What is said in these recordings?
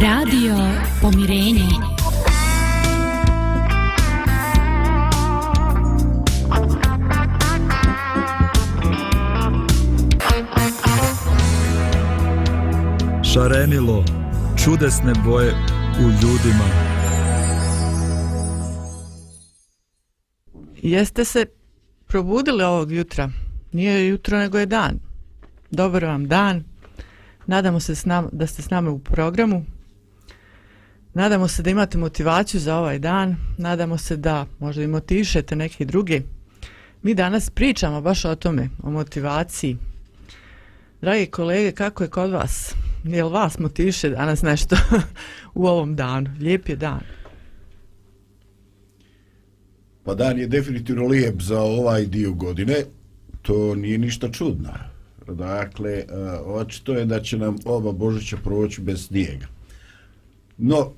Radio Pomirenje. Šarenilo, čudesne boje u ljudima. Jeste se probudili ovog jutra? Nije jutro nego je dan. Dobar vam dan. Nadamo se s nam, da ste s nama u programu. Nadamo se da imate motivaciju za ovaj dan. Nadamo se da možda i motivišete neke druge. Mi danas pričamo baš o tome, o motivaciji. Dragi kolege, kako je kod vas? Je li vas motiviše danas nešto u ovom danu? Lijep je dan. Pa dan je definitivno lijep za ovaj dio godine. To nije ništa čudno. Dakle, eh, očito je da će nam oba Božića proći bez snijega. No,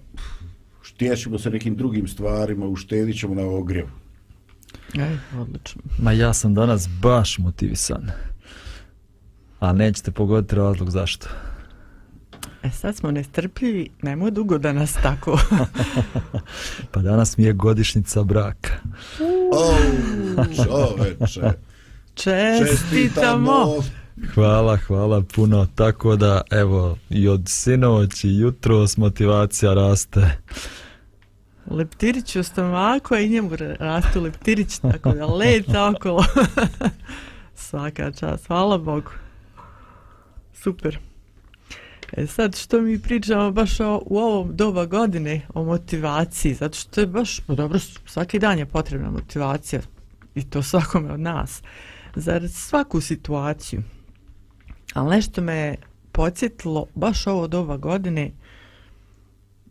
štijećemo se nekim drugim stvarima, uštedit ćemo na ogrjevu. Ej, odlično. Ma ja sam danas baš motivisan. A nećete pogoditi razlog zašto. E sad smo nestrpljivi, nemoj dugo da nas tako. pa danas mi je godišnica braka. O, čoveče. Čestitamo. Hvala, hvala puno. Tako da, evo, i od sinoć i jutro s motivacija raste. Leptirić u stomaku, a i njemu rastu leptirić, tako da leta okolo. Svaka čast, hvala Bogu. Super. E sad, što mi pričamo baš o, u ovom doba godine o motivaciji, zato što je baš, no dobro, svaki dan je potrebna motivacija i to svakome od nas, za svaku situaciju. Ali nešto me podsjetilo baš ovo doba godine,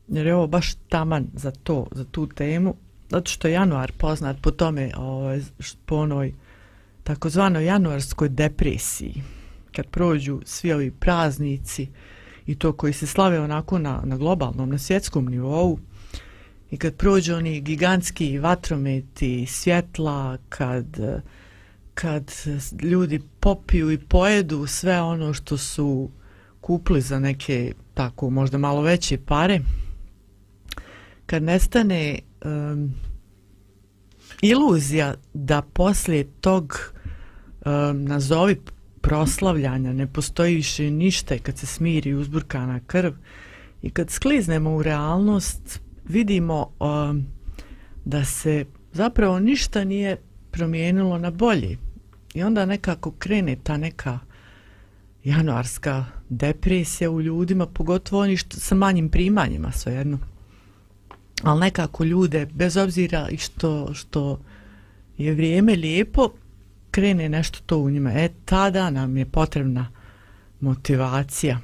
jer je ovo baš taman za to, za tu temu, zato što je januar poznat po tome, ovaj, po onoj takozvanoj januarskoj depresiji, kad prođu svi ovi praznici i to koji se slave onako na, na globalnom, na svjetskom nivou, i kad prođu oni gigantski vatrometi, svjetla, kad kad ljudi popiju i pojedu sve ono što su kupili za neke tako možda malo veće pare kad nestane um, iluzija da poslije tog um, nazovi proslavljanja ne postoji više ništa kad se smiri uzburkana krv i kad skliznemo u realnost vidimo um, da se zapravo ništa nije promijenilo na bolje I onda nekako krene ta neka januarska depresija u ljudima, pogotovo oni što, sa manjim primanjima, svejedno. Ali nekako ljude, bez obzira i što, što je vrijeme lijepo, krene nešto to u njima. E, tada nam je potrebna motivacija.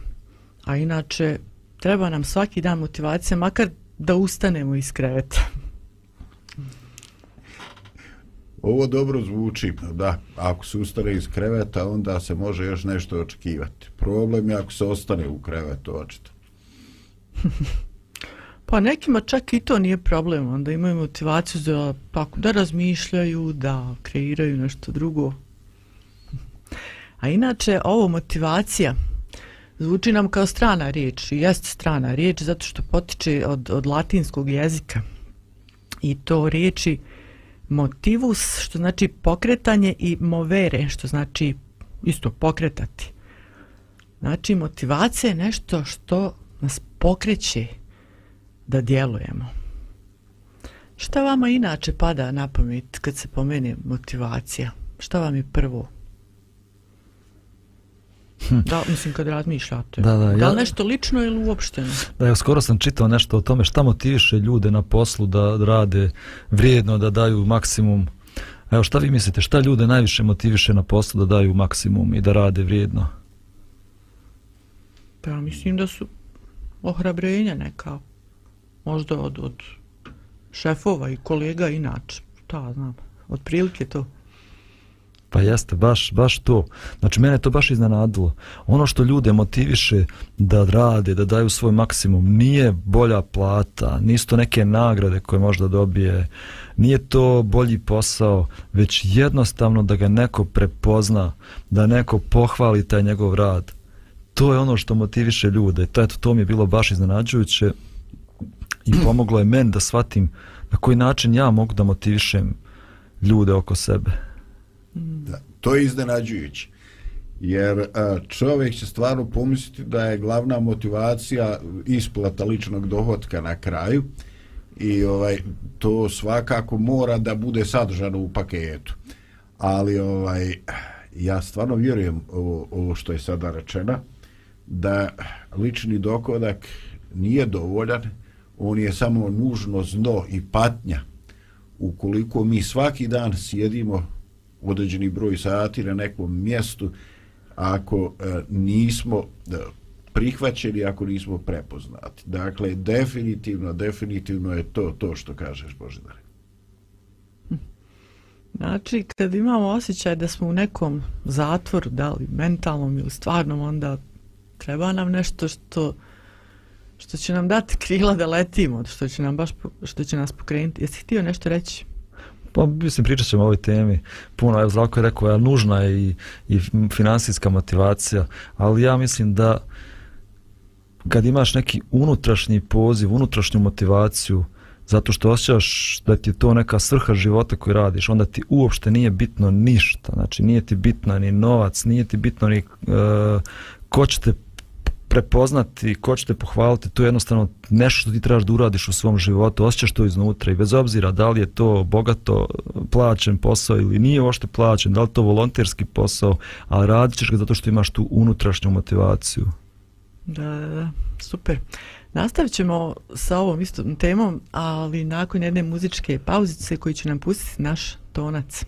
A inače, treba nam svaki dan motivacija, makar da ustanemo iz kreveta. Ovo dobro zvuči, da, ako se ustane iz kreveta, onda se može još nešto očekivati. Problem je ako se ostane u krevetu, očito. pa nekima čak i to nije problem, onda imaju motivaciju da, tako, pa, da razmišljaju, da kreiraju nešto drugo. A inače, ovo motivacija zvuči nam kao strana riječ, i jest strana riječ, zato što potiče od, od latinskog jezika. I to riječi motivus, što znači pokretanje i movere, što znači isto pokretati. Znači, motivacija je nešto što nas pokreće da djelujemo. Šta vama inače pada na pamet kad se pomene motivacija? Šta vam je prvo? Hm. Da, mislim, kad razmišljate. Da, da, da li nešto lično ili uopšteno? Da, ja skoro sam čitao nešto o tome šta motiviše ljude na poslu da rade vrijedno, da daju maksimum Evo šta vi mislite, šta ljude najviše motiviše na poslu da daju maksimum i da rade vrijedno? Pa ja mislim da su ohrabrenja neka. Možda od, od šefova i kolega inače. Ta, znam, od prilike to. Pa jeste, baš, baš to. Znači, mene to baš iznenadilo. Ono što ljude motiviše da rade, da daju svoj maksimum, nije bolja plata, nisu to neke nagrade koje možda dobije, nije to bolji posao, već jednostavno da ga neko prepozna, da neko pohvali taj njegov rad. To je ono što motiviše ljude. To, eto, to mi je bilo baš iznenađujuće i pomoglo je men da shvatim na koji način ja mogu da motivišem ljude oko sebe. Da, to je iznenađujuće. Jer čovjek će stvarno pomisliti da je glavna motivacija isplata ličnog dohodka na kraju i ovaj to svakako mora da bude sadržano u paketu. Ali ovaj ja stvarno vjerujem ovo, ovo što je sada rečeno da lični dohodak nije dovoljan, on je samo nužno zno i patnja ukoliko mi svaki dan sjedimo određeni broj sati na nekom mjestu ako e, nismo e, prihvaćeni, ako nismo prepoznati. Dakle, definitivno, definitivno je to to što kažeš, Božidare. Znači, kad imamo osjećaj da smo u nekom zatvoru, da li mentalnom ili stvarnom, onda treba nam nešto što što će nam dati krila da letimo, što će nam baš što će nas pokrenuti. Jesi htio nešto reći? Pa mislim pričat ćemo o ovoj temi puno, evo Zdravko je rekao, ja, nužna je i, i finansijska motivacija, ali ja mislim da kad imaš neki unutrašnji poziv, unutrašnju motivaciju, zato što osjećaš da ti je to neka svrha života koju radiš, onda ti uopšte nije bitno ništa, znači nije ti bitno ni novac, nije ti bitno ni uh, ko će te prepoznati, ko će te pohvaliti, to je jednostavno nešto što ti trebaš da uradiš u svom životu, osjećaš to iznutra i bez obzira da li je to bogato plaćen posao ili nije ošte plaćen, da li to volonterski posao, ali radit ćeš ga zato što imaš tu unutrašnju motivaciju. Da, da, da, super. Nastavit ćemo sa ovom istom temom, ali nakon jedne muzičke pauzice koji će nam pustiti naš tonac.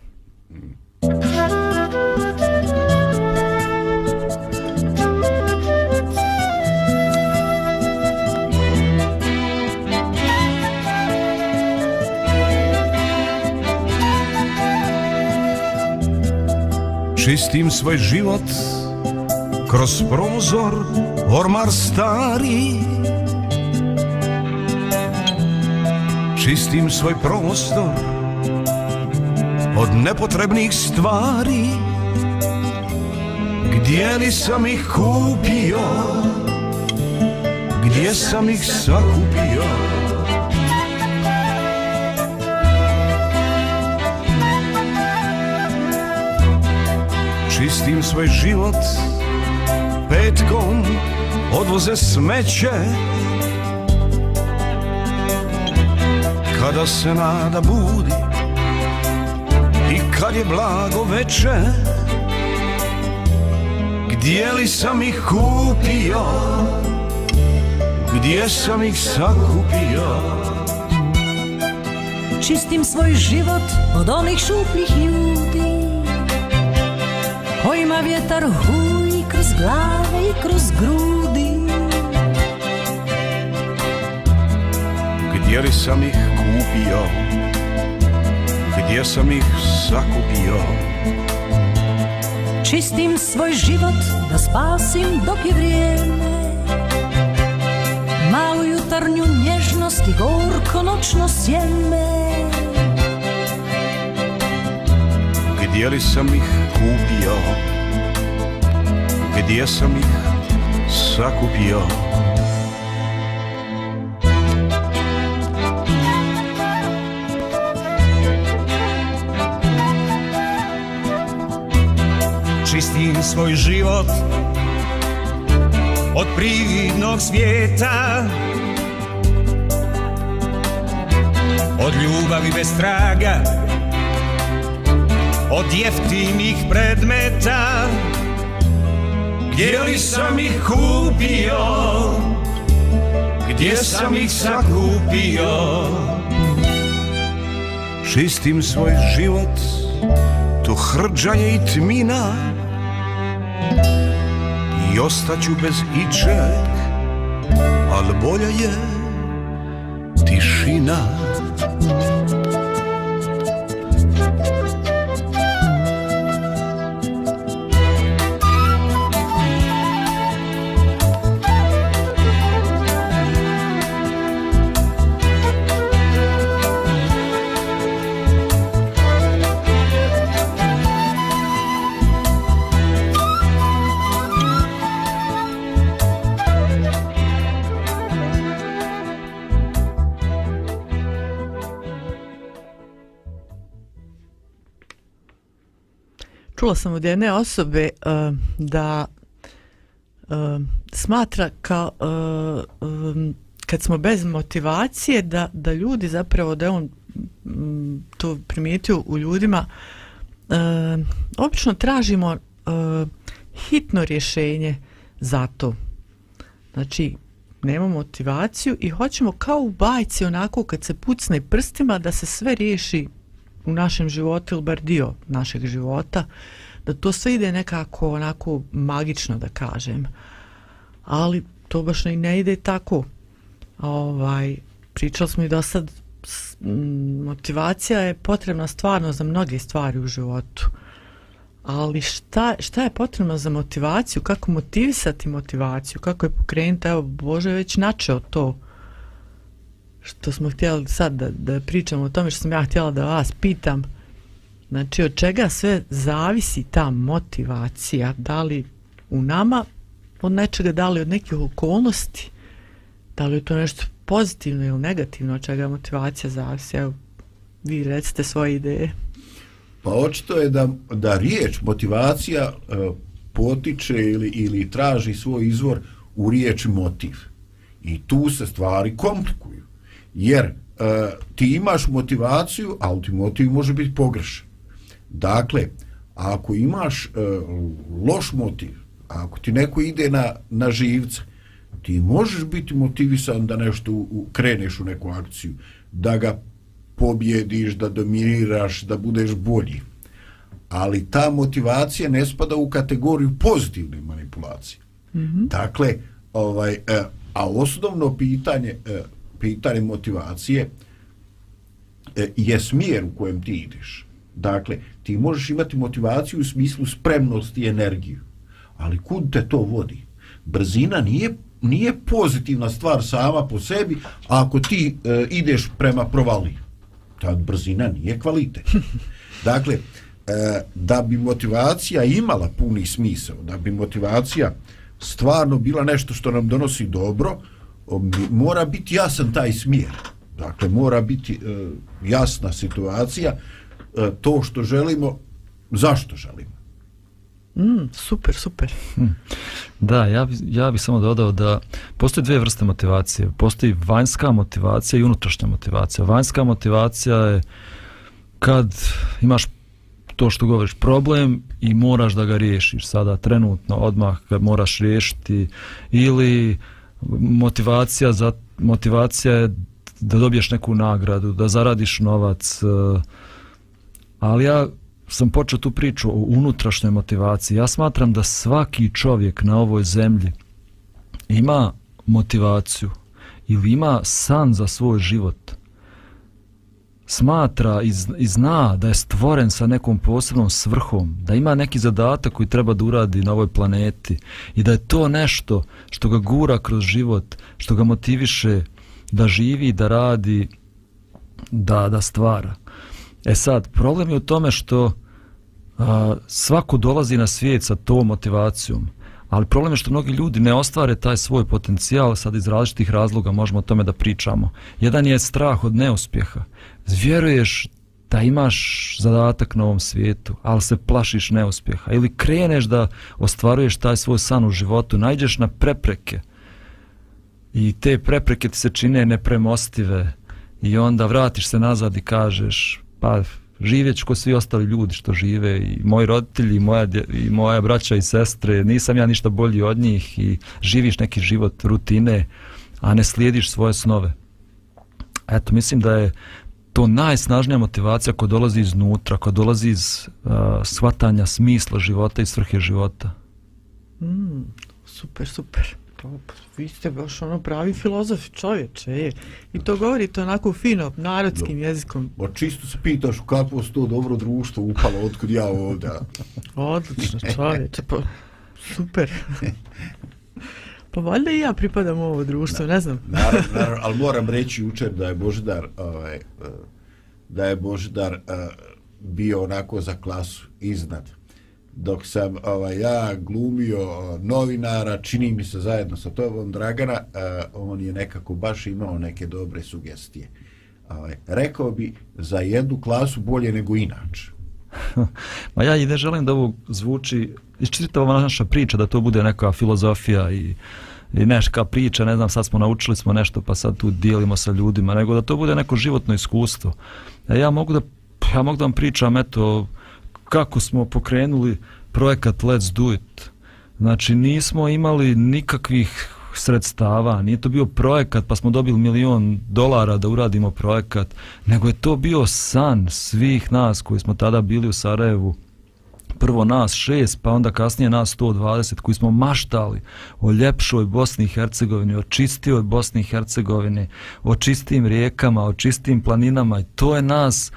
Čistim svoj život kroz prozor ormar stari. Čistim svoj prostor od nepotrebnih stvari. Gdje li sam ih kupio, gdje sam ih sakupio? Čistim svoj život petkom odvoze smeće. Kada se nada budi i kad je blago veče Gdje li sam ih kupio, gdje sam ih sakupio? Čistim svoj život od onih šupljih ljudi. Kojima vjetar huji kroz glave i kroz grudi? Gdje li sam ih kupio, gdje sam ih sakupio? Čistim svoj život da spasim dok je vrijeme. Malu jutarnju nježnost i gorko noćno sjeme. Gdje li sam ih kupio, gdje sam ih sakupio? Čistim svoj život od prividnog svijeta. Od ljubavi bez traga Od jeftinih predmeta. Gdje li sam ih kupio? Gdje sam ih sakupio? Čistim svoj život To hrđanje i tmina. I ostaću bez ičeg Al bolja je tišina. Čula sam od jedne osobe uh, da uh, smatra kao uh, eh, um, kad smo bez motivacije da, da ljudi zapravo da je on um, to primijetio u ljudima uh, obično tražimo uh, hitno rješenje za to. Znači nema motivaciju i hoćemo kao u bajci onako kad se pucne prstima da se sve riješi u našem životu ili bar dio našeg života da to sve ide nekako onako magično da kažem. Ali to baš i ne ide tako. Ovaj pričali smo i do sad motivacija je potrebna stvarno za mnoge stvari u životu. Ali šta, šta je potrebno za motivaciju? Kako motivisati motivaciju? Kako je pokrenuti? Evo Bože već načeo to što smo htjeli sad da, da pričamo o tome što sam ja htjela da vas pitam znači od čega sve zavisi ta motivacija? Da li u nama od nečega da li od nekih okolnosti? Da li je to nešto pozitivno ili negativno od čega motivacija zavisi? Evo vi recite svoje ideje. Pa očito je da, da riječ motivacija e, potiče ili, ili traži svoj izvor u riječi motiv. I tu se stvari komplikuju jer uh, ti imaš motivaciju, ali ti motiv može biti pogrešan. Dakle, ako imaš uh, loš motiv, ako ti neko ide na, na živce, ti možeš biti motivisan da nešto u, u, kreneš u neku akciju, da ga pobjediš, da dominiraš, da budeš bolji. Ali ta motivacija ne spada u kategoriju pozitivne manipulacije. Mm -hmm. Dakle, ovaj, uh, a osnovno pitanje uh, pitanje motivacije e, je smjer u kojem ti ideš. Dakle, ti možeš imati motivaciju u smislu spremnosti i energiju. Ali kud te to vodi? Brzina nije, nije pozitivna stvar sama po sebi, ako ti e, ideš prema provali. Ta brzina nije kvalitet. Dakle, e, da bi motivacija imala puni smisao, da bi motivacija stvarno bila nešto što nam donosi dobro, mora biti jasan taj smjer. Dakle, mora biti e, jasna situacija, e, to što želimo, zašto želimo. Mm, super, super. Hm. Da, ja bi, ja bi samo dodao da postoje dvije vrste motivacije. Postoji vanjska motivacija i unutrašnja motivacija. Vanjska motivacija je kad imaš to što govoriš problem i moraš da ga riješiš sada trenutno odmah ga moraš riješiti ili uh, motivacija za motivacija je da dobiješ neku nagradu, da zaradiš novac. E, ali ja sam počeo tu priču o unutrašnjoj motivaciji. Ja smatram da svaki čovjek na ovoj zemlji ima motivaciju ili ima san za svoj život smatra i, i zna da je stvoren sa nekom posebnom svrhom, da ima neki zadatak koji treba da uradi na ovoj planeti i da je to nešto što ga gura kroz život, što ga motiviše da živi, da radi, da, da stvara. E sad, problem je u tome što a, svako dolazi na svijet sa tom motivacijom, ali problem je što mnogi ljudi ne ostvare taj svoj potencijal sad iz različitih razloga, možemo o tome da pričamo. Jedan je strah od neuspjeha, vjeruješ da imaš zadatak na ovom svijetu, ali se plašiš neuspjeha ili kreneš da ostvaruješ taj svoj san u životu, najdeš na prepreke i te prepreke ti se čine nepremostive i onda vratiš se nazad i kažeš pa živjeć ko svi ostali ljudi što žive i moji roditelji i moja, i moja braća i sestre, nisam ja ništa bolji od njih i živiš neki život rutine, a ne slijediš svoje snove. Eto, mislim da je to najsnažnija motivacija koja dolazi iznutra, koja dolazi iz uh, shvatanja smisla života i svrhe života. Mm, super, super. Vi ste baš ono pravi filozofi čovječe. Je. I to govorite onako fino, narodskim Do. jezikom. Ma čisto se pitaš u kakvo se to dobro društvo upalo, otkud ja ovdje. Odlično čovječe. Pa, super. Pa valjda i ja pripadam u ovo društvo, ne znam. Naravno, naravno, ali moram reći jučer da je Božidar ovaj, eh, da je Božidar uh, bio onako za klasu iznad dok sam ovaj, ja glumio novinara, čini mi se zajedno sa tobom Dragana, uh, on je nekako baš imao neke dobre sugestije. Ovaj, rekao bi za jednu klasu bolje nego inače. Ma ja i ne želim da ovo zvuči, isčitite naša priča, da to bude neka filozofija i, i neška priča, ne znam, sad smo naučili smo nešto pa sad tu dijelimo sa ljudima, nego da to bude neko životno iskustvo. E, ja mogu da, ja mogu da vam pričam, eto, kako smo pokrenuli projekat Let's Do It. Znači, nismo imali nikakvih sredstava, nije to bio projekat pa smo dobili milion dolara da uradimo projekat, nego je to bio san svih nas koji smo tada bili u Sarajevu, prvo nas šest, pa onda kasnije nas 120 koji smo maštali o ljepšoj Bosni i Hercegovini, o čistijoj Bosni i Hercegovini, o čistim rijekama, o čistim planinama. I to je nas,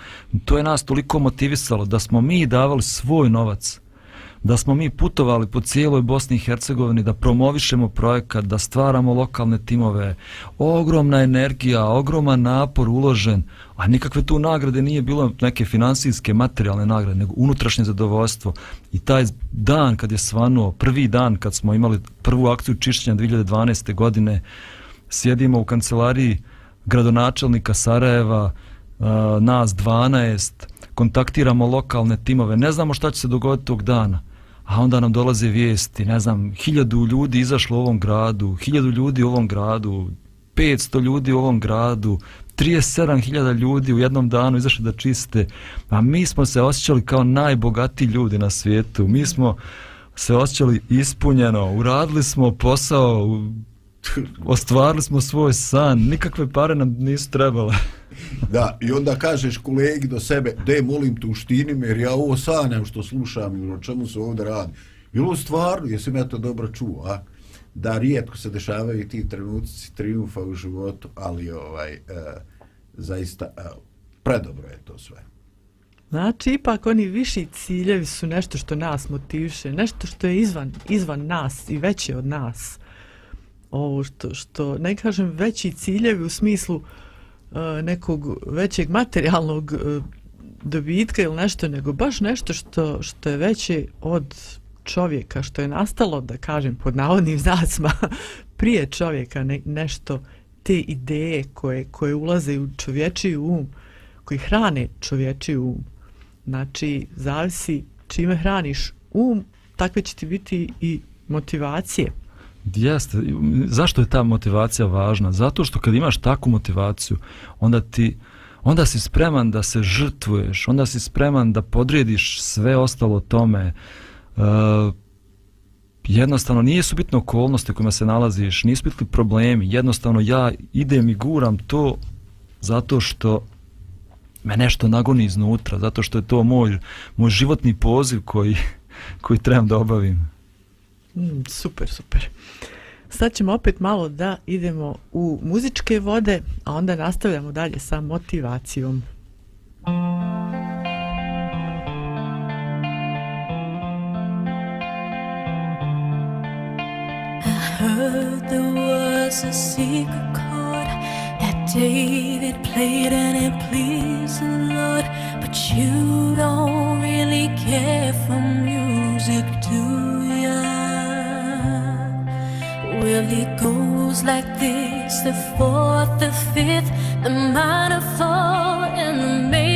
to je nas toliko motivisalo da smo mi davali svoj novac da smo mi putovali po cijeloj Bosni i Hercegovini, da promovišemo projekat, da stvaramo lokalne timove. Ogromna energija, ogroman napor uložen, a nikakve tu nagrade nije bilo neke finansijske, materijalne nagrade, nego unutrašnje zadovoljstvo. I taj dan kad je svanuo, prvi dan kad smo imali prvu akciju čišćenja 2012. godine, sjedimo u kancelariji gradonačelnika Sarajeva, nas 12, kontaktiramo lokalne timove, ne znamo šta će se dogoditi tog dana a onda nam dolaze vijesti, ne znam, hiljadu ljudi izašlo u ovom gradu, hiljadu ljudi u ovom gradu, 500 ljudi u ovom gradu, 37.000 ljudi u jednom danu izašli da čiste, a mi smo se osjećali kao najbogati ljudi na svijetu, mi smo se osjećali ispunjeno, uradili smo posao, ostvarili smo svoj san, nikakve pare nam nisu trebale. da, i onda kažeš kolegi do sebe, de molim tu štini me, jer ja ovo sanjam što slušam i o čemu se ovdje radi. I ovo stvarno, jesam ja to dobro čuo, a? Da, rijetko se dešavaju ti trenuci triumfa u životu, ali ovaj, e, zaista, e, predobro je to sve. Znači, ipak oni viši ciljevi su nešto što nas motiviše, nešto što je izvan, izvan nas i veće od nas. Ovo što, što, ne kažem veći ciljevi u smislu uh, E, nekog većeg materijalnog uh, dobitka ili nešto, nego baš nešto što, što je veće od čovjeka, što je nastalo, da kažem, pod navodnim znacima, prije čovjeka ne, nešto, te ideje koje, koje ulaze u čovječiji um, koji hrane čovječiji um. Znači, zavisi čime hraniš um, takve će ti biti i motivacije. Jeste. Zašto je ta motivacija važna? Zato što kad imaš takvu motivaciju, onda ti onda si spreman da se žrtvuješ, onda si spreman da podrediš sve ostalo tome. Uh, jednostavno, nije su bitne okolnosti kojima se nalaziš, nisu bitni problemi. Jednostavno, ja idem i guram to zato što me nešto nagoni iznutra, zato što je to moj, moj životni poziv koji, koji trebam da obavim. Mm, super, super. Sad ćemo opet malo da idemo u muzičke vode, a onda nastavljamo dalje sa motivacijom. I heard there was a secret chord that David played and it pleased the Lord, but you don't really care for music, do It goes like this. The fourth, the fifth, the minor fall, and the major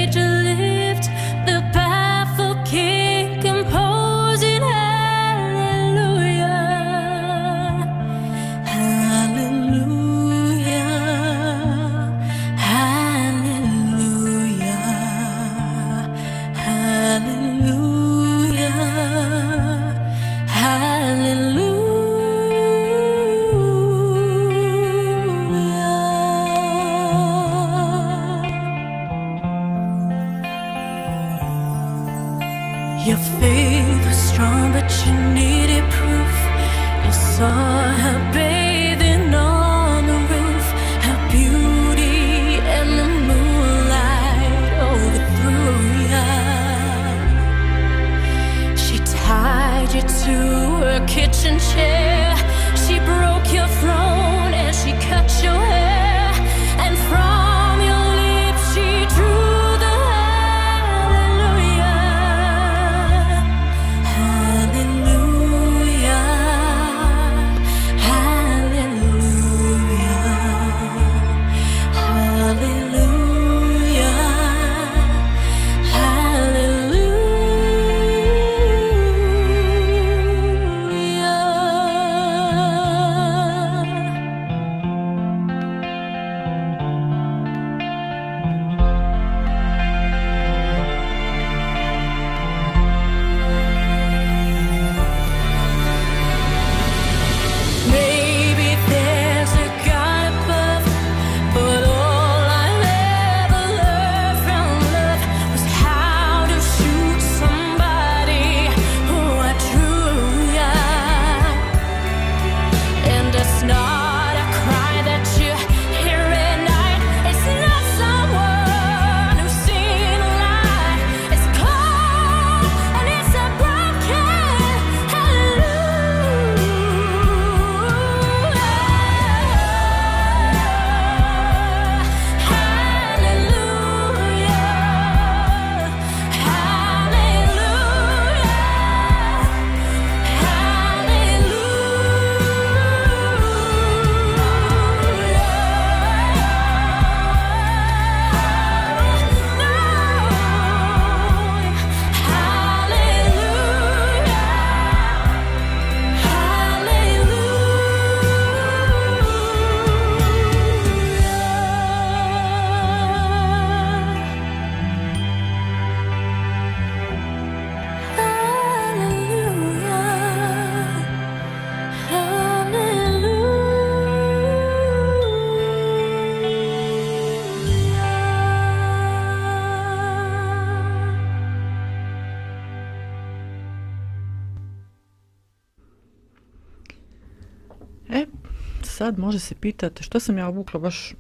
sad može se pitati što sam ja obukla baš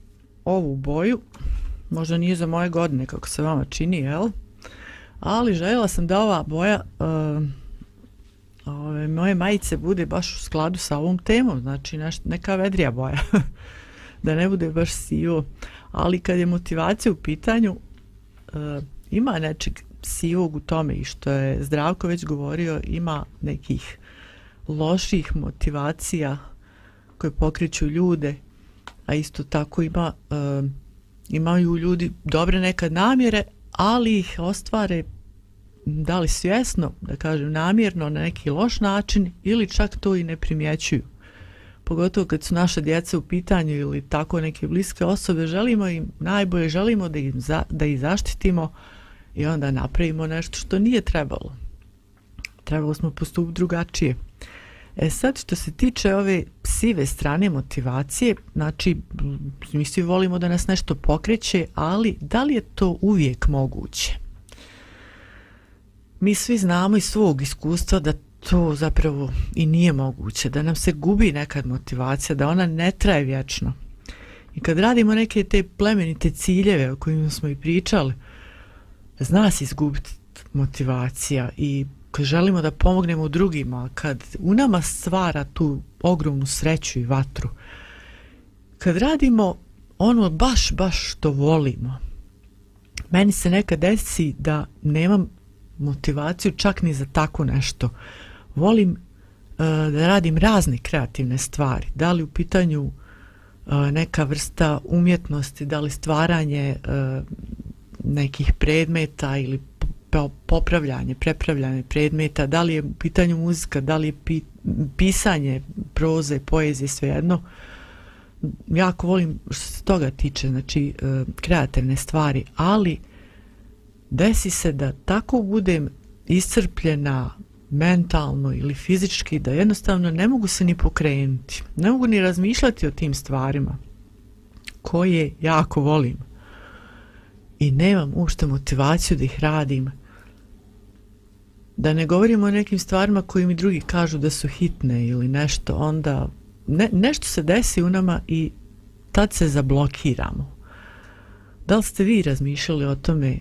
ovu boju. Možda nije za moje godine kako se vama čini, jel? Ali željela sam da ova boja uh, ove, moje majice bude baš u skladu sa ovom temom, znači neš, neka vedrija boja. da ne bude baš sivo. Ali kad je motivacija u pitanju, uh, ima nečeg sivog u tome i što je Zdravko već govorio, ima nekih loših motivacija koje pokreću ljude, a isto tako ima, uh, imaju ljudi dobre nekad namjere, ali ih ostvare da li svjesno, da kažem namjerno, na neki loš način ili čak to i ne primjećuju. Pogotovo kad su naše djeca u pitanju ili tako neke bliske osobe, želimo im najbolje, želimo da, im za, da ih zaštitimo i onda napravimo nešto što nije trebalo. Trebalo smo postupiti drugačije. E sad što se tiče ove sive strane motivacije, znači mi svi volimo da nas nešto pokreće, ali da li je to uvijek moguće? Mi svi znamo iz svog iskustva da to zapravo i nije moguće, da nam se gubi nekad motivacija, da ona ne traje vječno. I kad radimo neke te plemenite ciljeve o kojima smo i pričali, zna se izgubiti motivacija i kad želimo da pomognemo drugima, kad u nama stvara tu ogromnu sreću i vatru, kad radimo ono baš, baš što volimo, meni se nekad desi da nemam motivaciju čak ni za tako nešto. Volim uh, da radim razne kreativne stvari, da li u pitanju uh, neka vrsta umjetnosti, da li stvaranje uh, nekih predmeta ili popravljanje, prepravljanje predmeta, da li je u pitanju muzika, da li je pi, pisanje proze, poezije, svejedno. Jako volim što se toga tiče, znači e, kreativne stvari, ali desi se da tako budem iscrpljena mentalno ili fizički da jednostavno ne mogu se ni pokrenuti. Ne mogu ni razmišljati o tim stvarima koje jako volim. I nemam uopšte motivaciju da ih radim da ne govorimo o nekim stvarima koji mi drugi kažu da su hitne ili nešto, onda ne, nešto se desi u nama i tad se zablokiramo. Da li ste vi razmišljali o tome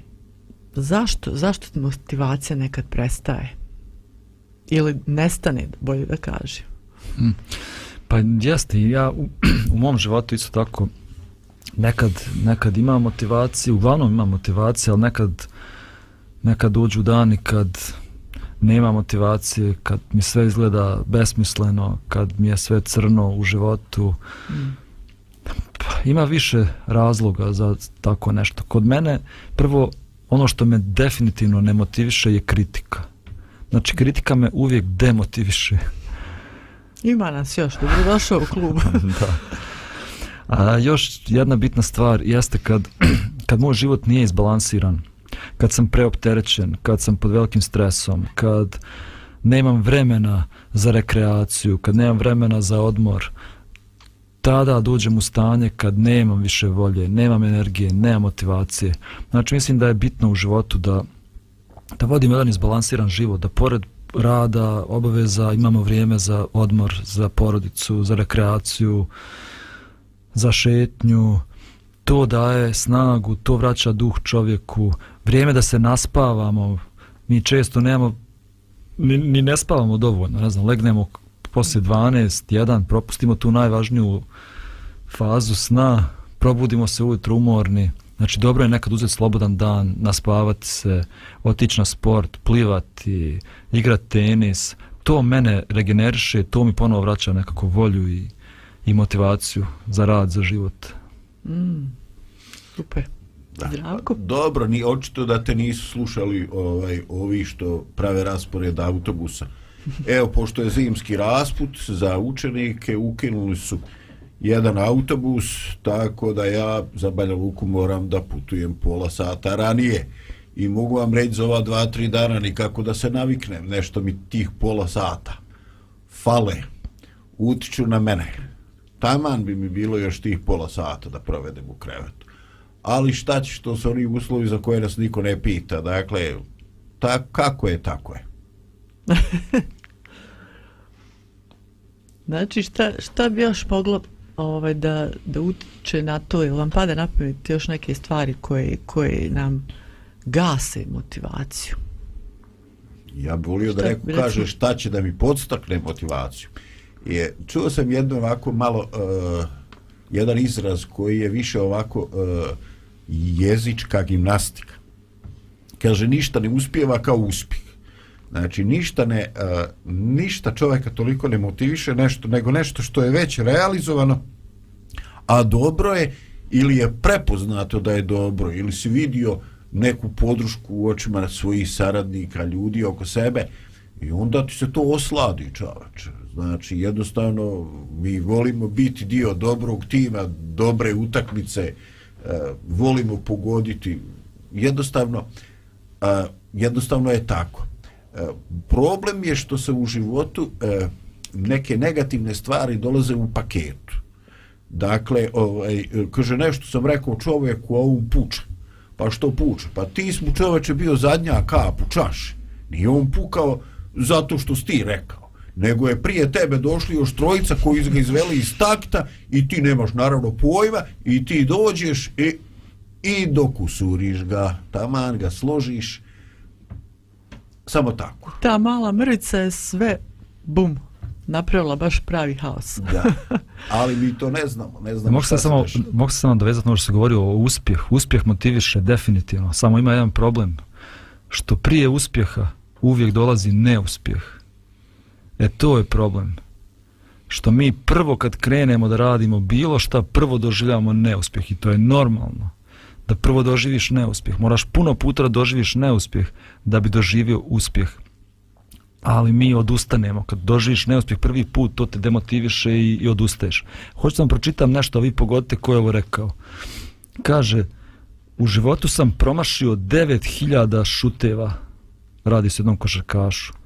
zašto, zašto motivacija nekad prestaje? Ili nestane, bolje da kažem. Hmm. Pa jeste, ja u, u mom životu isto tako nekad, nekad imam motivaciju, uglavnom imam motivaciju, ali nekad, nekad dođu dani kad nema motivacije, kad mi sve izgleda besmisleno, kad mi je sve crno u životu. Mm. Pa, ima više razloga za tako nešto. Kod mene, prvo, ono što me definitivno ne motiviše je kritika. Znači, kritika me uvijek demotiviše. Ima nas još, dobro došao u klub. da. A još jedna bitna stvar jeste kad, kad moj život nije izbalansiran, kad sam preopterećen, kad sam pod velikim stresom, kad nemam vremena za rekreaciju, kad nemam vremena za odmor, tada dođem u stanje kad nemam više volje, nemam energije, nemam motivacije. Znači mislim da je bitno u životu da, da vodim jedan izbalansiran život, da pored rada, obaveza, imamo vrijeme za odmor, za porodicu, za rekreaciju, za šetnju, to daje snagu, to vraća duh čovjeku, vrijeme da se naspavamo, mi često nemamo, ni, ni ne spavamo dovoljno, ne znam, legnemo poslije 12, 1, propustimo tu najvažniju fazu sna, probudimo se ujutro umorni, znači dobro je nekad uzeti slobodan dan, naspavati se, otići na sport, plivati, igrati tenis, to mene regeneriše, to mi ponovo vraća nekako volju i, i motivaciju za rad, za život. Mm, super. Da. Zdravko? Dobro, ni očito da te nisu slušali ovaj, ovi što prave raspored autobusa. Evo, pošto je zimski rasput za učenike, ukinuli su jedan autobus, tako da ja za Banja Luku moram da putujem pola sata ranije. I mogu vam reći za ova dva, tri dana nikako da se naviknem, nešto mi tih pola sata fale, utiču na mene. Taman bi mi bilo još tih pola sata da provedem u krevetu. Ali šta će, to su oni uslovi za koje nas niko ne pita. Dakle, ta, kako je, tako je. znači, šta, šta bi još moglo ovaj, da, da utiče na to, ili vam pada na pamet još neke stvari koje, koje nam gase motivaciju? Ja bih volio da neko kaže šta će da mi podstakne motivaciju. Je, čuo sam jedno ovako malo, uh, jedan izraz koji je više ovako uh, jezička gimnastika. Kaže, ništa ne uspijeva kao uspjeh. Znači, ništa, ne, uh, ništa čovjeka toliko ne motiviše nešto, nego nešto što je već realizovano, a dobro je ili je prepoznato da je dobro, ili si vidio neku podršku u očima svojih saradnika, ljudi oko sebe, i onda ti se to osladi, čovač. Znači, jednostavno, mi volimo biti dio dobrog tima, dobre utakmice, uh, E, volimo pogoditi, jednostavno, uh, jednostavno je tako. E, problem je što se u životu neke negativne stvari dolaze u paketu. Dakle, ovaj, kaže nešto sam rekao čovjeku, a on puča. Pa što puča? Pa ti smo čovječe bio zadnja kap u čaši. Nije on pukao zato što si ti rekao. Nego je prije tebe došli još trojica koji ga izveli iz takta i ti nemaš naravno pojma i ti dođeš i, i dok usuriš ga, taman ga složiš, Samo tako. Ta mala mrvica je sve, bum, napravila baš pravi haos. da, ali mi to ne znamo. Ne znamo mogu se samo, mogu se samo dovezati ono što se govori o uspjeh. Uspjeh motiviše definitivno. Samo ima jedan problem. Što prije uspjeha uvijek dolazi neuspjeh. E to je problem. Što mi prvo kad krenemo da radimo bilo šta, prvo doživljamo neuspjeh i to je normalno da prvo doživiš neuspjeh. Moraš puno puta da doživiš neuspjeh da bi doživio uspjeh. Ali mi odustanemo. Kad doživiš neuspjeh prvi put, to te demotiviše i, i odustaješ. Hoću da vam pročitam nešto, a vi pogodite ko je ovo rekao. Kaže, u životu sam promašio 9000 šuteva, radi se jednom košarkašu.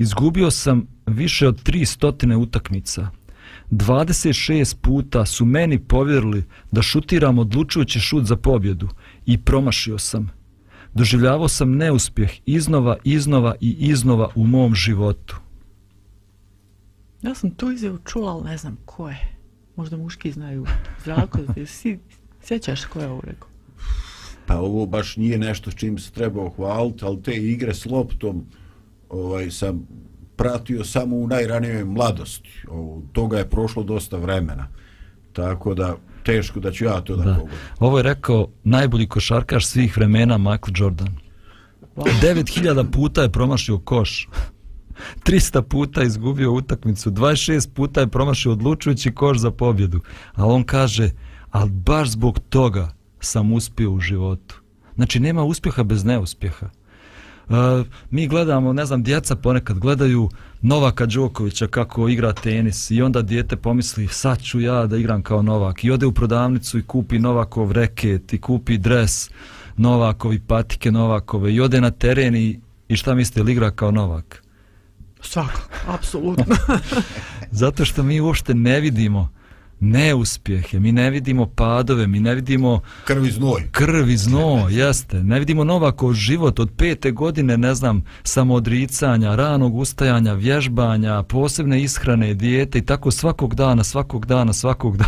Izgubio sam više od 300 utakmica. 26 puta su meni povjerili da šutiram odlučujući šut za pobjedu i promašio sam. Doživljavao sam neuspjeh iznova, iznova i iznova u mom životu. Ja sam tu izjavu čula, ali ne znam ko je. Možda muški znaju. Zdravko, si sjećaš ko je ovo rekao? Pa ovo baš nije nešto s čim se trebao hvaliti, ali te igre s loptom ovaj, sam pratio samo u najranijoj mladosti. O, toga je prošlo dosta vremena. Tako da, teško da ću ja to da, da. pogodim. Ovo je rekao najbolji košarkaš svih vremena, Michael Jordan. 9000 puta je promašio koš. 300 puta izgubio utakmicu, 26 puta je promašio odlučujući koš za pobjedu. A on kaže, ali baš zbog toga sam uspio u životu. Znači, nema uspjeha bez neuspjeha. Mi gledamo, ne znam, djeca ponekad gledaju Novaka Đokovića kako igra tenis i onda dijete pomisli sad ću ja da igram kao Novak i ode u prodavnicu i kupi Novakov reket i kupi dres Novakovi patike Novakove i ode na teren i, i šta mislite, igra kao Novak? Svako, apsolutno. Zato što mi uopšte ne vidimo neuspjehe, mi ne vidimo padove, mi ne vidimo krv i znoj. Krv i znoj, jeste. Ne vidimo novako život od pete godine, ne znam, samoodricanja, ranog ustajanja, vježbanja, posebne ishrane, dijete i tako svakog dana, svakog dana, svakog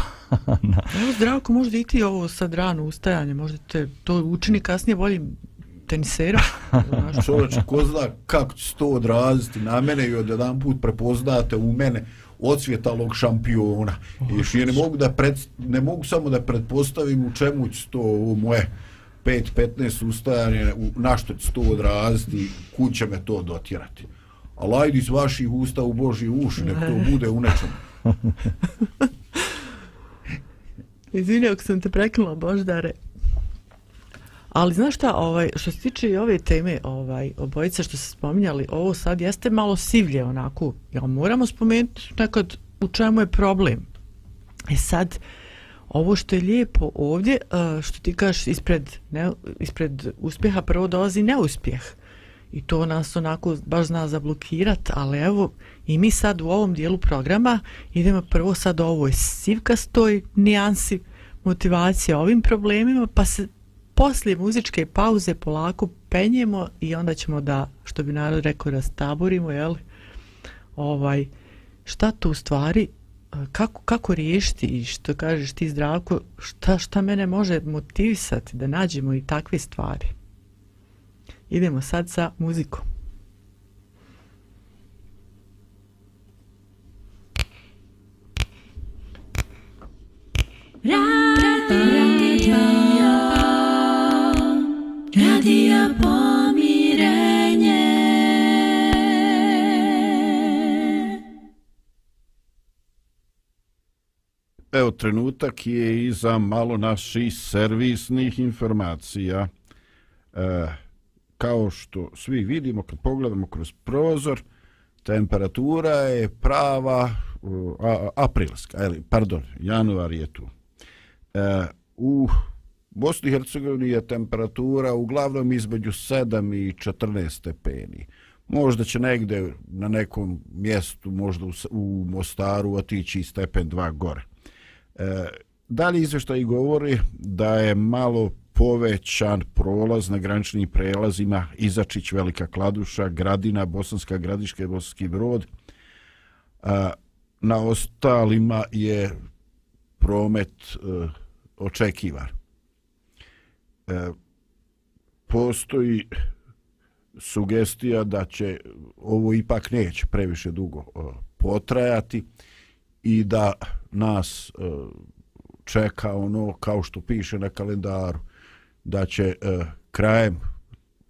dana. Evo zdravko, možda i ti ovo sad rano ustajanje, možda te to učini kasnije bolji tenisera. Čovječ, ko zna kako će to odraziti na mene i od jedan put prepoznate u mene odsvjetalog šampiona. I još je ne mogu, da pred, ne mogu samo da pretpostavim u čemu će to u moje 5-15 ustajanje, u, na što će to odraziti, kud će me to dotjerati. Ali ajde iz vaših usta u Božji uši, nek to bude u nečem. Izvini ako sam te prekinula, Boždare. Ali znaš šta, ovaj, što se tiče i ove teme, ovaj, obojica što se spominjali, ovo sad jeste malo sivlje onako, ja moramo spomenuti nekad u čemu je problem. E sad, ovo što je lijepo ovdje, e, što ti kažeš ispred, ne, ispred uspjeha prvo dolazi neuspjeh. I to nas onako baš zna zablokirat, ali evo, i mi sad u ovom dijelu programa idemo prvo sad o ovoj sivkastoj nijansi motivacije ovim problemima, pa se poslije muzičke pauze polako penjemo i onda ćemo da, što bi narod rekao, rastaborimo, jel? Ovaj, šta tu u stvari, kako, kako riješiti i što kažeš ti zdravko, šta, šta mene može motivisati da nađemo i takve stvari? Idemo sad sa muzikom. Radio. Radija pomirenje Evo, trenutak je i za malo naših servisnih informacija. E, kao što svi vidimo kad pogledamo kroz prozor, temperatura je prava a, aprilska, eli, pardon, januar je tu. E, u Bosni i Hercegovini je temperatura uglavnom između 7 i 14 stepeni. Možda će negde na nekom mjestu, možda u, Mostaru, otići i stepen 2 gore. E, dalje izveštaj govori da je malo povećan prolaz na graničnim prelazima Izačić, Velika Kladuša, Gradina, Bosanska Gradiška i Bosanski Brod. A, na ostalima je promet e, očekivan e, postoji sugestija da će ovo ipak neće previše dugo e, potrajati i da nas e, čeka ono kao što piše na kalendaru da će e, krajem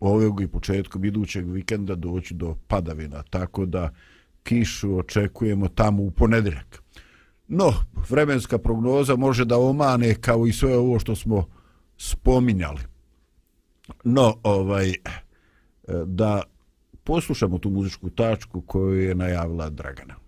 ovog i početkom idućeg vikenda doći do padavina tako da kišu očekujemo tamo u ponedjeljak. No, vremenska prognoza može da omane kao i sve ovo što smo spominjali. No, ovaj, eh, da poslušamo tu muzičku tačku koju je najavila Dragana.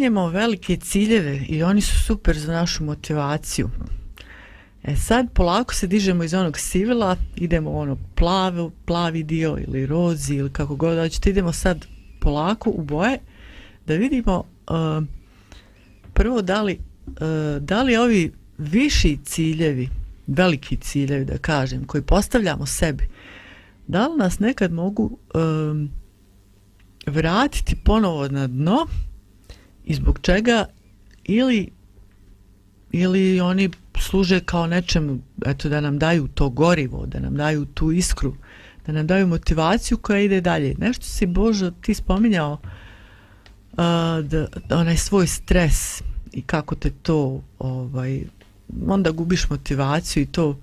Da, velike ciljeve i oni su super za našu motivaciju. E sad polako se dižemo iz onog sivila, idemo u ono plavi, plavi dio ili rozi ili kako god hoćete, idemo sad polako u boje da vidimo uh, prvo da li, uh, da li ovi viši ciljevi, veliki ciljevi da kažem, koji postavljamo sebi, da li nas nekad mogu um, vratiti ponovo na dno i zbog čega ili ili oni služe kao nečem eto da nam daju to gorivo, da nam daju tu iskru, da nam daju motivaciju koja ide dalje. Nešto si Božo ti spominjao uh, da, da onaj svoj stres i kako te to ovaj onda gubiš motivaciju i to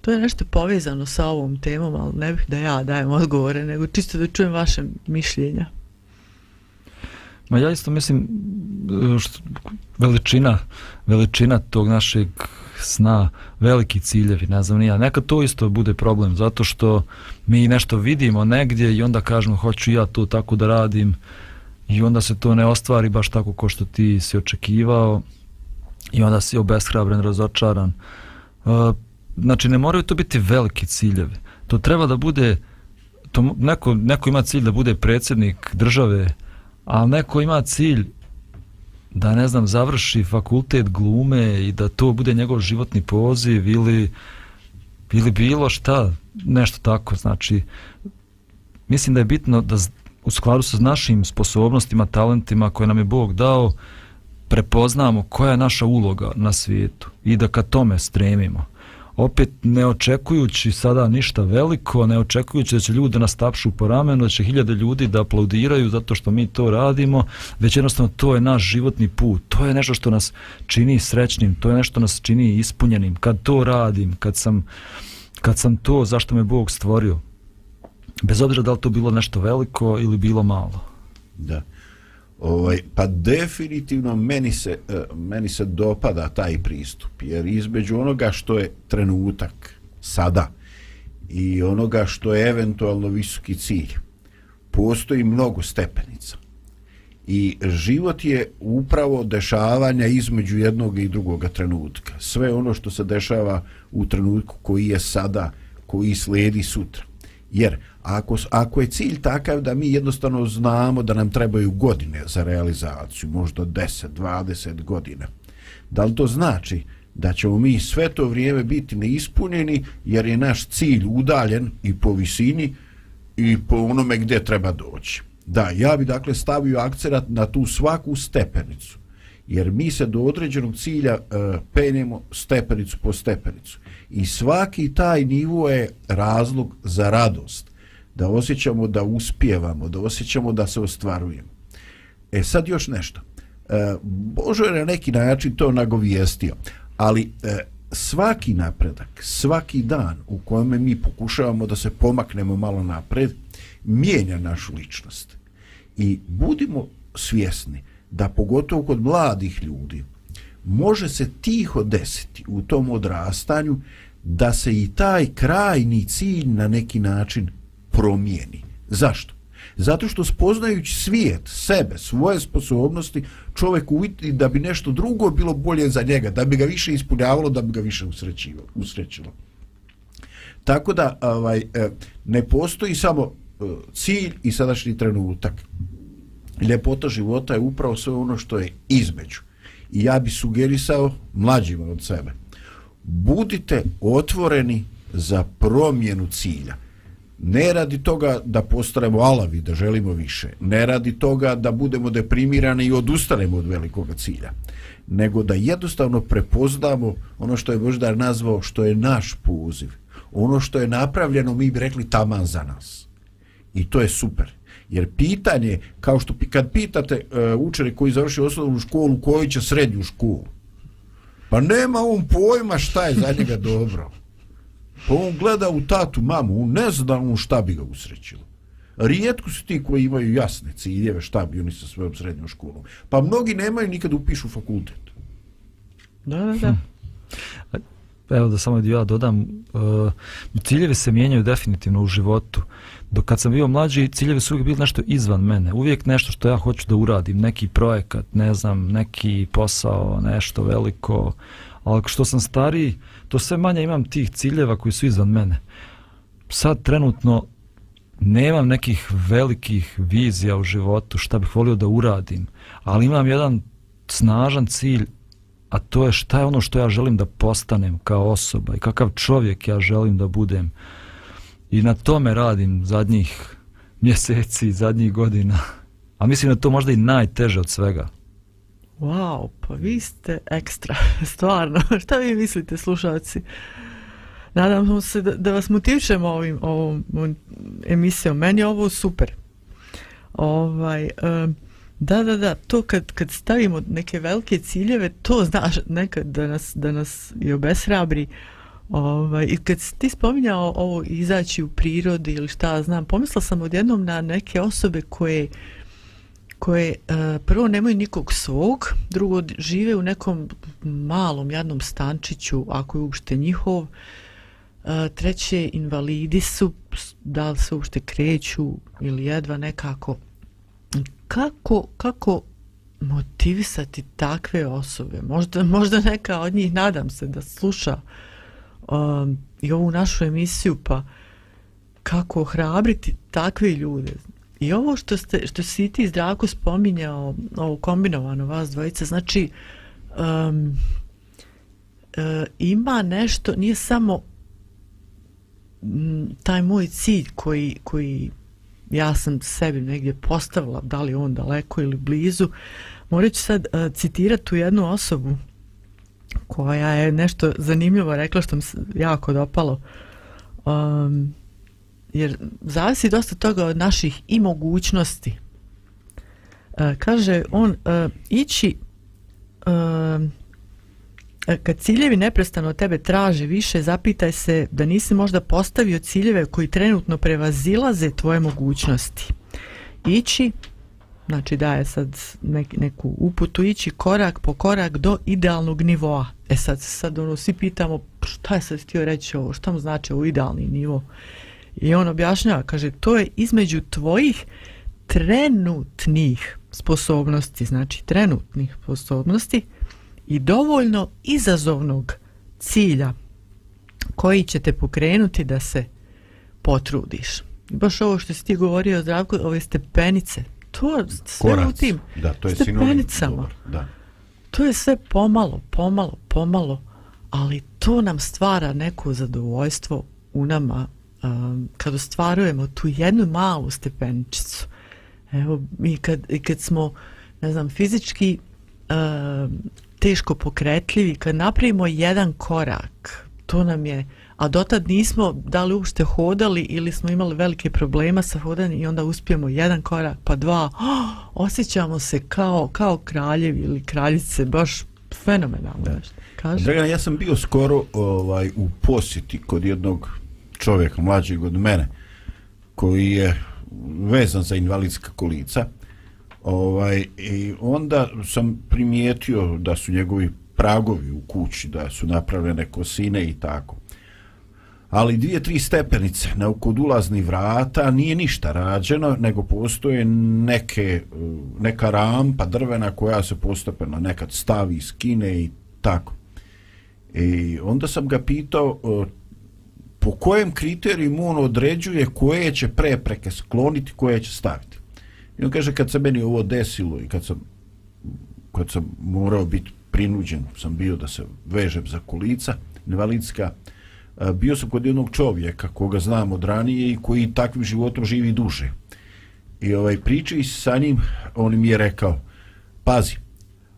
To je nešto povezano sa ovom temom, ali ne bih da ja dajem odgovore, nego čisto da čujem vaše mišljenja. Ma ja isto mislim e, što, veličina, veličina tog našeg sna, veliki ciljevi, ne znam nija. Nekad to isto bude problem, zato što mi nešto vidimo negdje i onda kažemo hoću ja to tako da radim i onda se to ne ostvari baš tako ko što ti si očekivao i onda si obeshrabren, razočaran. E, znači ne moraju to biti veliki ciljevi. To treba da bude to neko, neko ima cilj da bude predsjednik države, a neko ima cilj da ne znam završi fakultet glume i da to bude njegov životni poziv ili ili bilo šta nešto tako znači mislim da je bitno da u skladu sa našim sposobnostima talentima koje nam je Bog dao prepoznamo koja je naša uloga na svijetu i da ka tome stremimo opet ne očekujući sada ništa veliko, ne očekujući da će ljudi nas tapšu po ramenu, da će hiljade ljudi da aplaudiraju zato što mi to radimo, već jednostavno to je naš životni put, to je nešto što nas čini srećnim, to je nešto što nas čini ispunjenim, kad to radim, kad sam, kad sam to, zašto me Bog stvorio, bez obzira da li to bilo nešto veliko ili bilo malo. Da. Ovaj, pa definitivno meni se, e, meni se dopada taj pristup, jer između onoga što je trenutak sada i onoga što je eventualno visoki cilj, postoji mnogo stepenica. I život je upravo dešavanja između jednog i drugog trenutka. Sve ono što se dešava u trenutku koji je sada, koji sledi sutra. Jer ako, ako je cilj takav da mi jednostavno znamo da nam trebaju godine za realizaciju, možda 10, 20 godina, da li to znači da ćemo mi sve to vrijeme biti neispunjeni jer je naš cilj udaljen i po visini i po onome gdje treba doći. Da, ja bi dakle stavio akcerat na tu svaku stepenicu jer mi se do određenog cilja e, penjemo stepenicu po stepenicu i svaki taj nivo je razlog za radost da osjećamo da uspijevamo da osjećamo da se ostvarujemo. E sad još nešto. E, Božo je na neki način to nagovijestio ali e, svaki napredak svaki dan u kojem mi pokušavamo da se pomaknemo malo napred mijenja našu ličnost. I budimo svjesni da pogotovo kod mladih ljudi može se tiho desiti u tom odrastanju da se i taj krajni cilj na neki način promijeni. Zašto? Zato što spoznajući svijet, sebe, svoje sposobnosti, čovjek uvidi da bi nešto drugo bilo bolje za njega, da bi ga više ispunjavalo, da bi ga više usrećilo. Tako da ovaj, e, ne postoji samo e, cilj i sadašnji trenutak. Ljepota života je upravo sve ono što je između. I ja bi sugerisao mlađima od sebe. Budite otvoreni za promjenu cilja. Ne radi toga da postanemo alavi, da želimo više. Ne radi toga da budemo deprimirani i odustanemo od velikog cilja. Nego da jednostavno prepoznamo ono što je Boždar nazvao što je naš poziv. Ono što je napravljeno mi bi rekli taman za nas. I to je super. Jer pitanje, kao što kad pitate uh, učenik koji završi osnovnu školu, koji će srednju školu, pa nema on pojma šta je za njega dobro. Pa on gleda u tatu mamu, on ne zna on šta bi ga usrećilo. Rijetko su ti koji imaju jasne ciljeve šta bi oni sa svojom srednjom školom. Pa mnogi nemaju nikad upišu fakultet. Da, da, da. Hm. Evo da samo ja dodam, uh, ciljevi se mijenjaju definitivno u životu. Dok kad sam bio mlađi, ciljevi su uvijek bili nešto izvan mene. Uvijek nešto što ja hoću da uradim, neki projekat, ne znam, neki posao, nešto veliko. Ali što sam stariji, to sve manje imam tih ciljeva koji su izvan mene. Sad trenutno nemam nekih velikih vizija u životu šta bih volio da uradim, ali imam jedan snažan cilj, a to je šta je ono što ja želim da postanem kao osoba i kakav čovjek ja želim da budem. I na tome radim zadnjih mjeseci, zadnjih godina. A mislim da to možda i najteže od svega. Wow, pa vi ste ekstra, stvarno. Šta vi mislite, slušalci? Nadam se da, da vas motivišemo ovim, ovom, emisijom. Meni je ovo super. Ovaj, um, da, da, da, to kad, kad stavimo neke velike ciljeve, to znaš nekad da nas, da nas i obesrabri. Ovaj, I kad si ti spominjao ovo izaći u prirodi ili šta znam, pomislila sam odjednom na neke osobe koje koje uh, prvo nemaju nikog svog, drugo žive u nekom malom jadnom stančiću, ako je uopšte njihov, uh, treće invalidi su, da li se uopšte kreću ili jedva nekako. Kako, kako motivisati takve osobe? Možda, možda neka od njih, nadam se, da sluša um, i ovu našu emisiju, pa kako ohrabriti takve ljude? I ovo što ste što si ti zdravko spominjao, ovo kombinovano vas dvojica, znači um, e, ima nešto, nije samo m, taj moj cilj koji, koji ja sam sebi negdje postavila, da li on daleko ili blizu, morat ću sad e, uh, citirati tu jednu osobu koja je nešto zanimljivo rekla što mi se jako dopalo. Um, jer zavisi dosta toga od naših i mogućnosti. E, kaže on, e, ići e, e, kad ciljevi neprestano od tebe traže više, zapitaj se da nisi možda postavio ciljeve koji trenutno prevazilaze tvoje mogućnosti. Ići, znači daje sad nek, neku uputu, ići korak po korak do idealnog nivoa. E sad, sad ono, svi pitamo šta je sad htio reći ovo, šta mu znači ovo idealni nivo? I on objašnjava, kaže, to je između tvojih trenutnih sposobnosti, znači trenutnih sposobnosti i dovoljno izazovnog cilja koji će te pokrenuti da se potrudiš. I baš ovo što si ti govorio, Zdravko, ove stepenice, to sve Korac. u tim da, to je stepenicama. Dobar, da. To je sve pomalo, pomalo, pomalo, ali to nam stvara neko zadovoljstvo u nama um, kad ostvarujemo tu jednu malu stepeničicu, evo, mi kad, kad smo, ne znam, fizički um, teško pokretljivi, kad napravimo jedan korak, to nam je, a dotad nismo da li uopšte hodali ili smo imali velike problema sa hodanjem i onda uspijemo jedan korak, pa dva, oh, osjećamo se kao, kao kraljevi ili kraljice, baš fenomenalno. Da. Dragana, ja sam bio skoro ovaj u posjeti kod jednog čovjek mlađeg od mene koji je vezan za invalidska kolica ovaj, i onda sam primijetio da su njegovi pragovi u kući da su napravljene kosine i tako ali dvije, tri stepenice na kod ulazni vrata nije ništa rađeno, nego postoje neke, neka rampa drvena koja se postepeno nekad stavi, skine i tako. I onda sam ga pitao po kojem kriteriju on određuje koje će prepreke skloniti, koje će staviti. I on kaže, kad se meni ovo desilo i kad sam, kad sam morao biti prinuđen, sam bio da se vežem za kolica, invalidska, bio sam kod jednog čovjeka koga znam od ranije i koji takvim životom živi duže. I ovaj pričaj sa njim, on mi je rekao, pazi,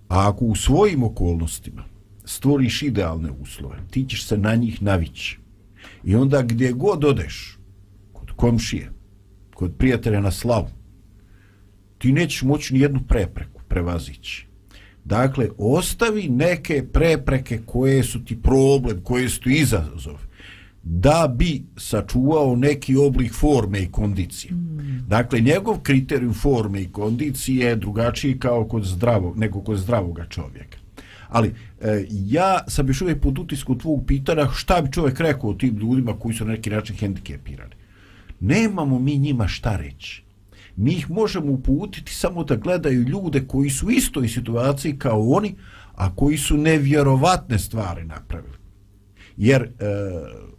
a ako u svojim okolnostima stvoriš idealne uslove, ti ćeš se na njih navići I onda gdje god odeš, kod komšije, kod prijatelja na slavu, ti nećeš moći ni jednu prepreku prevazići. Dakle, ostavi neke prepreke koje su ti problem, koje su ti izazov, da bi sačuvao neki oblik forme i kondicije. Mm. Dakle, njegov kriterij forme i kondicije je drugačiji kao kod zdravog, nego kod zdravoga čovjeka. Ali e, ja sam još uvijek pod utisku tvog pitanja šta bi čovjek rekao o tim ljudima koji su na neki način hendikepirani. Nemamo mi njima šta reći. Mi ih možemo uputiti samo da gledaju ljude koji su u istoj situaciji kao oni, a koji su nevjerovatne stvari napravili. Jer e,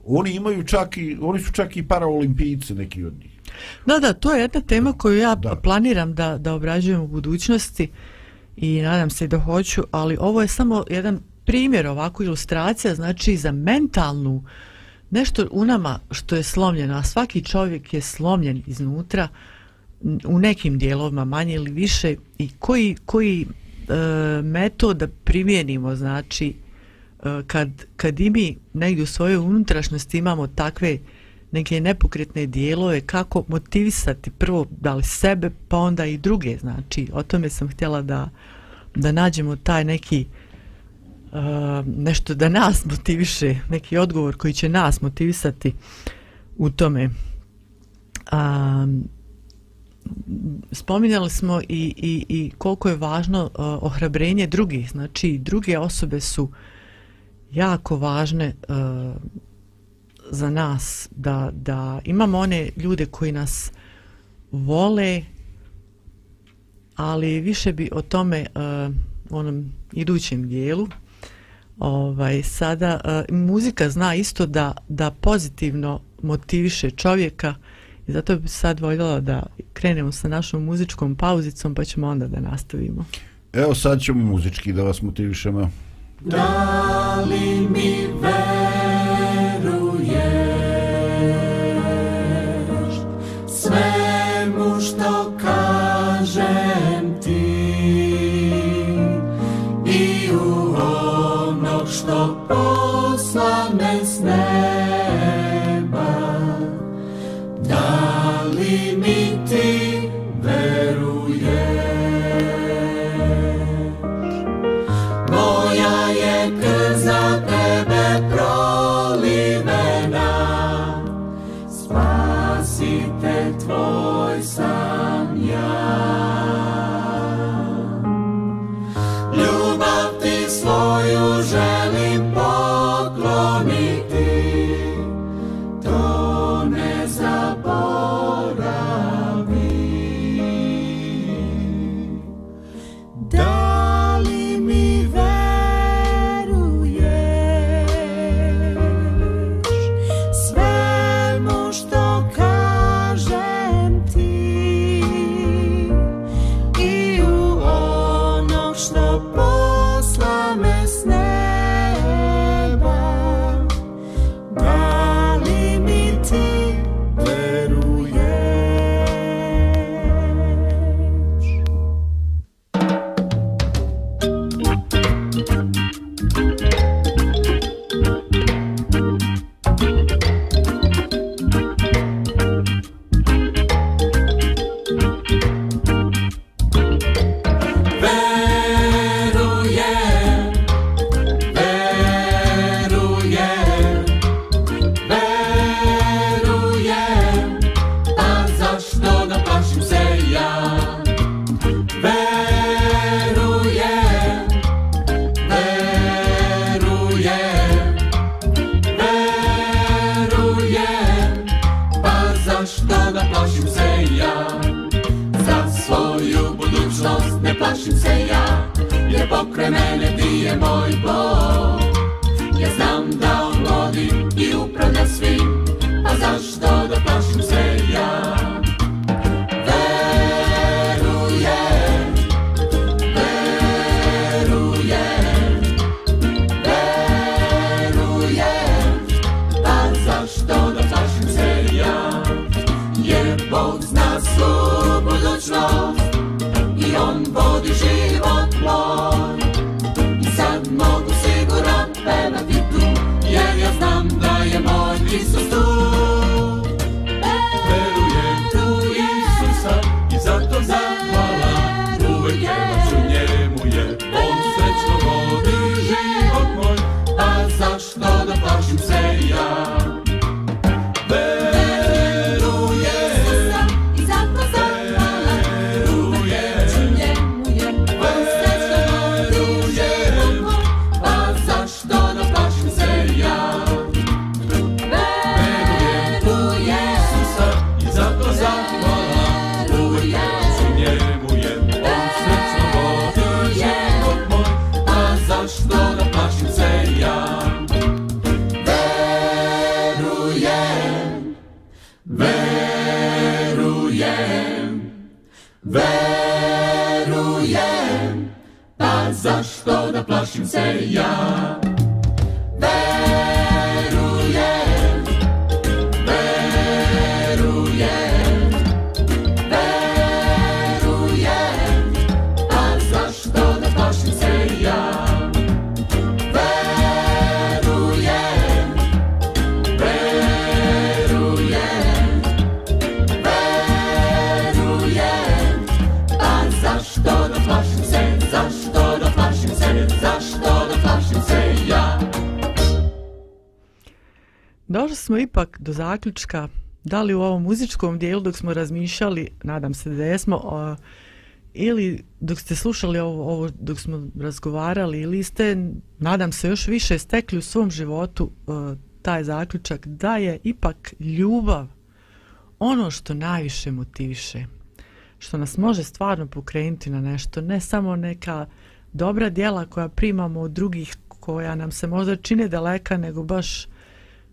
oni imaju čak i, oni su čak i paraolimpijci neki od njih. Da, da, to je jedna tema koju ja da. planiram da, da obrađujem u budućnosti i nadam se da hoću, ali ovo je samo jedan primjer ovako ilustracija, znači za mentalnu nešto u nama što je slomljeno, a svaki čovjek je slomljen iznutra u nekim dijelovima manje ili više i koji, koji e, metod da primijenimo znači e, kad, kad i mi negdje u svojoj unutrašnosti imamo takve neke nepokretne dijelove kako motivisati prvo da li sebe pa onda i druge znači o tome sam htjela da da nađemo taj neki nešto da nas motiviše, neki odgovor koji će nas motivisati u tome. A, spominjali smo i, i, i koliko je važno uh, ohrabrenje drugih, znači druge osobe su jako važne uh, za nas da, da imamo one ljude koji nas vole ali više bi o tome uh, onom idućem dijelu ovaj sada uh, muzika zna isto da da pozitivno motiviše čovjeka i zato bi sad voljela da krenemo sa našom muzičkom pauzicom pa ćemo onda da nastavimo Evo sad ćemo muzički da vas motivišemo. Da li mi veruješ zaključka. Da li u ovom muzičkom dijelu dok smo razmišljali, nadam se da jesmo, o, ili dok ste slušali ovo, ovo dok smo razgovarali ili ste, nadam se, još više stekli u svom životu o, taj zaključak da je ipak ljubav ono što najviše motiviše, što nas može stvarno pokrenuti na nešto, ne samo neka dobra dijela koja primamo od drugih koja nam se možda čine daleka, nego baš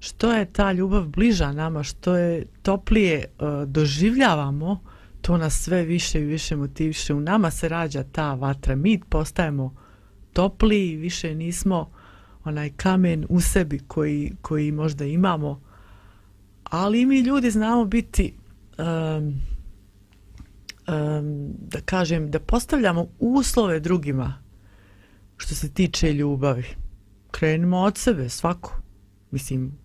što je ta ljubav bliža nama, što je toplije uh, doživljavamo, to nas sve više i više motiviše. U nama se rađa ta vatra. Mi postajemo topliji, više nismo onaj kamen u sebi koji, koji možda imamo. Ali mi ljudi znamo biti um, um, da kažem, da postavljamo uslove drugima što se tiče ljubavi. Krenimo od sebe, svako. Mislim,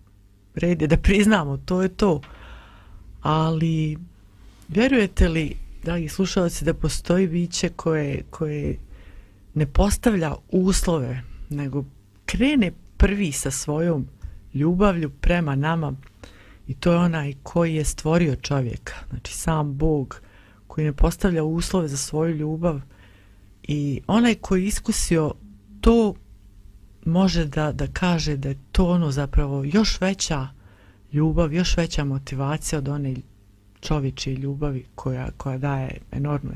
red je da priznamo, to je to. Ali, vjerujete li, dragi slušalci, da postoji biće koje, koje ne postavlja uslove, nego krene prvi sa svojom ljubavlju prema nama i to je onaj koji je stvorio čovjeka, znači sam Bog koji ne postavlja uslove za svoju ljubav i onaj koji je iskusio to može da, da kaže da je to ono zapravo još veća ljubav, još veća motivacija od one čovječe ljubavi koja, koja daje enormnu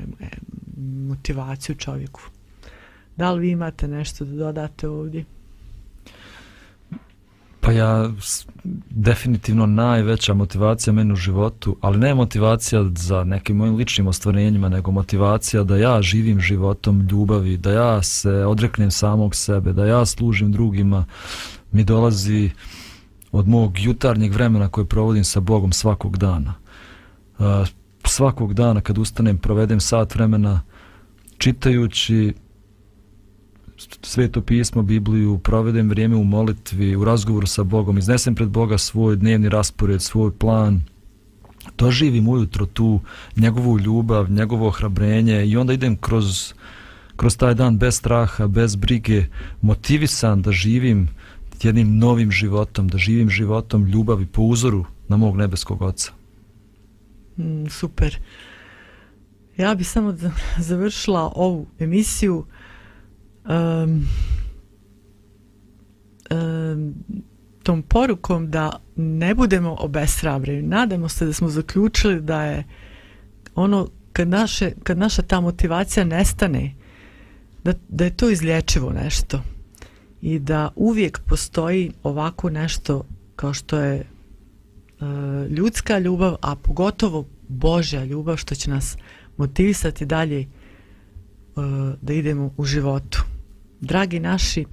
motivaciju čovjeku. Da li vi imate nešto da dodate ovdje? Pa ja, definitivno najveća motivacija meni u životu, ali ne motivacija za nekim mojim ličnim ostvarenjima, nego motivacija da ja živim životom ljubavi, da ja se odreknem samog sebe, da ja služim drugima, mi dolazi od mog jutarnjeg vremena koje provodim sa Bogom svakog dana. Uh, svakog dana kad ustanem provedem sat vremena čitajući sveto pismo, Bibliju, provedem vrijeme u molitvi, u razgovoru sa Bogom, iznesem pred Boga svoj dnevni raspored, svoj plan, doživim ujutro tu njegovu ljubav, njegovo ohrabrenje i onda idem kroz, kroz taj dan bez straha, bez brige, motivisan da živim jednim novim životom, da živim životom ljubavi po uzoru na mog nebeskog oca. Mm, super. Ja bih samo završila ovu emisiju um, um, tom porukom da ne budemo obesrabreni. Nadamo se da smo zaključili da je ono kad, naše, kad naša ta motivacija nestane da, da je to izlječivo nešto i da uvijek postoji ovako nešto kao što je e, ljudska ljubav, a pogotovo Božja ljubav što će nas motivisati dalje e, da idemo u životu. Dragi naši,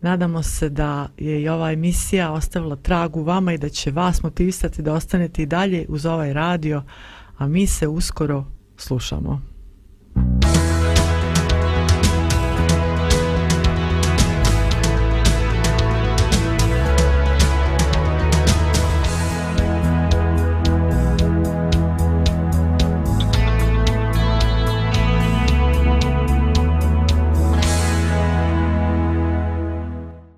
nadamo se da je i ova emisija ostavila trag u vama i da će vas motivisati da ostanete i dalje uz ovaj radio, a mi se uskoro slušamo.